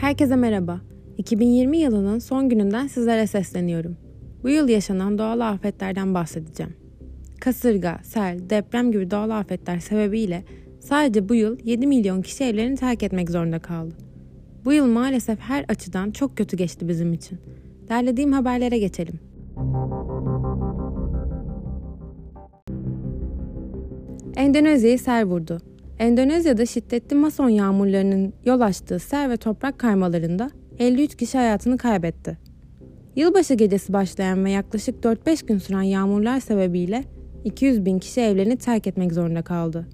Herkese merhaba. 2020 yılının son gününden sizlere sesleniyorum. Bu yıl yaşanan doğal afetlerden bahsedeceğim. Kasırga, sel, deprem gibi doğal afetler sebebiyle sadece bu yıl 7 milyon kişi evlerini terk etmek zorunda kaldı. Bu yıl maalesef her açıdan çok kötü geçti bizim için. Derlediğim haberlere geçelim. Endonezya'yı sel vurdu. Endonezya'da şiddetli mason yağmurlarının yol açtığı sel ve toprak kaymalarında 53 kişi hayatını kaybetti. Yılbaşı gecesi başlayan ve yaklaşık 4-5 gün süren yağmurlar sebebiyle 200 bin kişi evlerini terk etmek zorunda kaldı.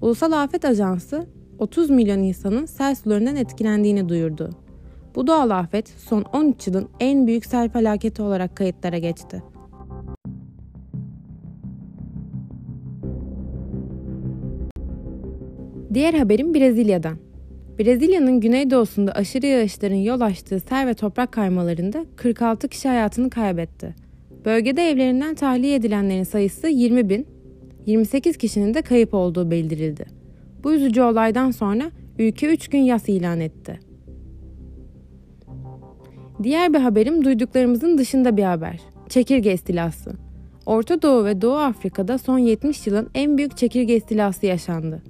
Ulusal Afet Ajansı 30 milyon insanın sel sularından etkilendiğini duyurdu. Bu doğal afet son 13 yılın en büyük sel felaketi olarak kayıtlara geçti. Diğer haberim Brezilya'dan. Brezilya'nın güneydoğusunda aşırı yağışların yol açtığı sel ve toprak kaymalarında 46 kişi hayatını kaybetti. Bölgede evlerinden tahliye edilenlerin sayısı 20 bin, 28 kişinin de kayıp olduğu bildirildi. Bu üzücü olaydan sonra ülke 3 gün yas ilan etti. Diğer bir haberim duyduklarımızın dışında bir haber. Çekirge istilası. Orta Doğu ve Doğu Afrika'da son 70 yılın en büyük çekirge istilası yaşandı.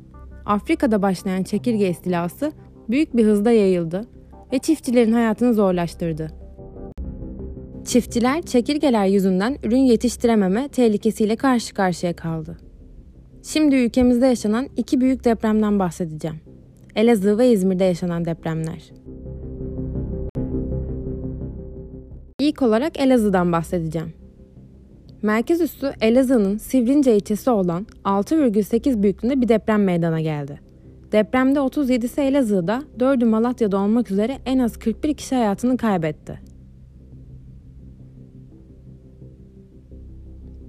Afrika'da başlayan çekirge istilası büyük bir hızda yayıldı ve çiftçilerin hayatını zorlaştırdı. Çiftçiler çekirgeler yüzünden ürün yetiştirememe tehlikesiyle karşı karşıya kaldı. Şimdi ülkemizde yaşanan iki büyük depremden bahsedeceğim. Elazığ ve İzmir'de yaşanan depremler. İlk olarak Elazığ'dan bahsedeceğim. Merkez üssü Elazığ'ın Sivrince ilçesi olan 6,8 büyüklüğünde bir deprem meydana geldi. Depremde 37'si Elazığ'da, 4'ü Malatya'da olmak üzere en az 41 kişi hayatını kaybetti.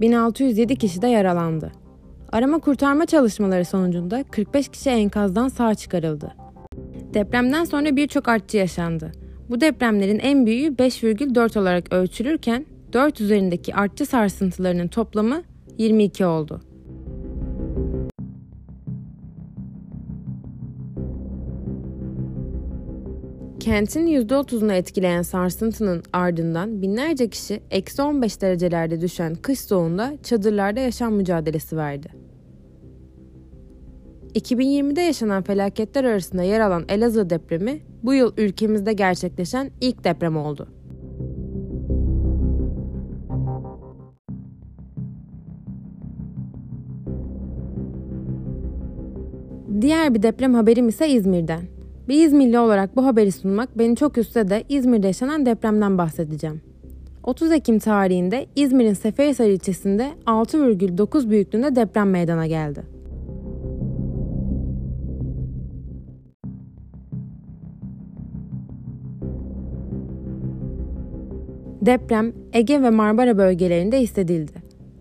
1607 kişi de yaralandı. Arama kurtarma çalışmaları sonucunda 45 kişi enkazdan sağ çıkarıldı. Depremden sonra birçok artçı yaşandı. Bu depremlerin en büyüğü 5,4 olarak ölçülürken 4 üzerindeki artçı sarsıntılarının toplamı 22 oldu. Kentin %30'unu etkileyen sarsıntının ardından binlerce kişi eksi 15 derecelerde düşen kış soğuğunda çadırlarda yaşam mücadelesi verdi. 2020'de yaşanan felaketler arasında yer alan Elazığ depremi bu yıl ülkemizde gerçekleşen ilk deprem oldu. Diğer bir deprem haberim ise İzmir'den. Bir İzmirli olarak bu haberi sunmak beni çok üstse de İzmir'de yaşanan depremden bahsedeceğim. 30 Ekim tarihinde İzmir'in Seferihisar ilçesinde 6,9 büyüklüğünde deprem meydana geldi. Deprem Ege ve Marmara bölgelerinde hissedildi.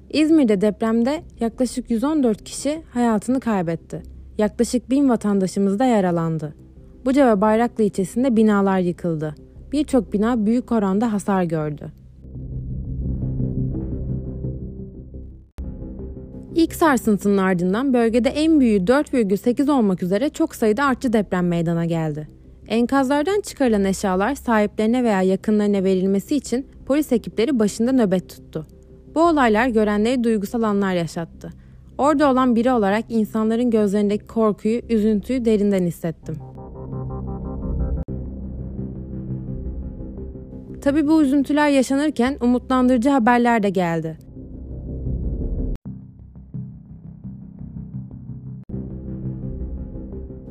İzmir'de depremde yaklaşık 114 kişi hayatını kaybetti. Yaklaşık 1000 vatandaşımız da yaralandı. Buca ve Bayraklı ilçesinde binalar yıkıldı. Birçok bina büyük oranda hasar gördü. İlk sarsıntının ardından bölgede en büyüğü 4,8 olmak üzere çok sayıda artçı deprem meydana geldi. Enkazlardan çıkarılan eşyalar sahiplerine veya yakınlarına verilmesi için polis ekipleri başında nöbet tuttu. Bu olaylar görenleri duygusal anlar yaşattı. Orada olan biri olarak insanların gözlerindeki korkuyu, üzüntüyü derinden hissettim. Tabii bu üzüntüler yaşanırken umutlandırıcı haberler de geldi.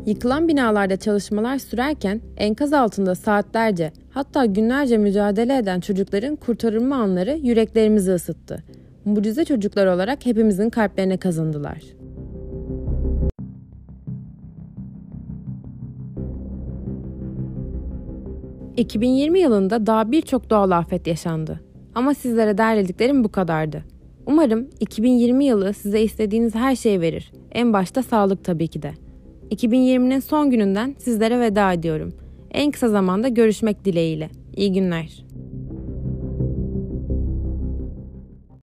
Yıkılan binalarda çalışmalar sürerken enkaz altında saatlerce hatta günlerce mücadele eden çocukların kurtarılma anları yüreklerimizi ısıttı. Mucize çocuklar olarak hepimizin kalplerine kazındılar. ...2020 yılında daha birçok doğal afet yaşandı. Ama sizlere derlediklerim bu kadardı. Umarım 2020 yılı size istediğiniz her şeyi verir. En başta sağlık tabii ki de. 2020'nin son gününden sizlere veda ediyorum. En kısa zamanda görüşmek dileğiyle. İyi günler.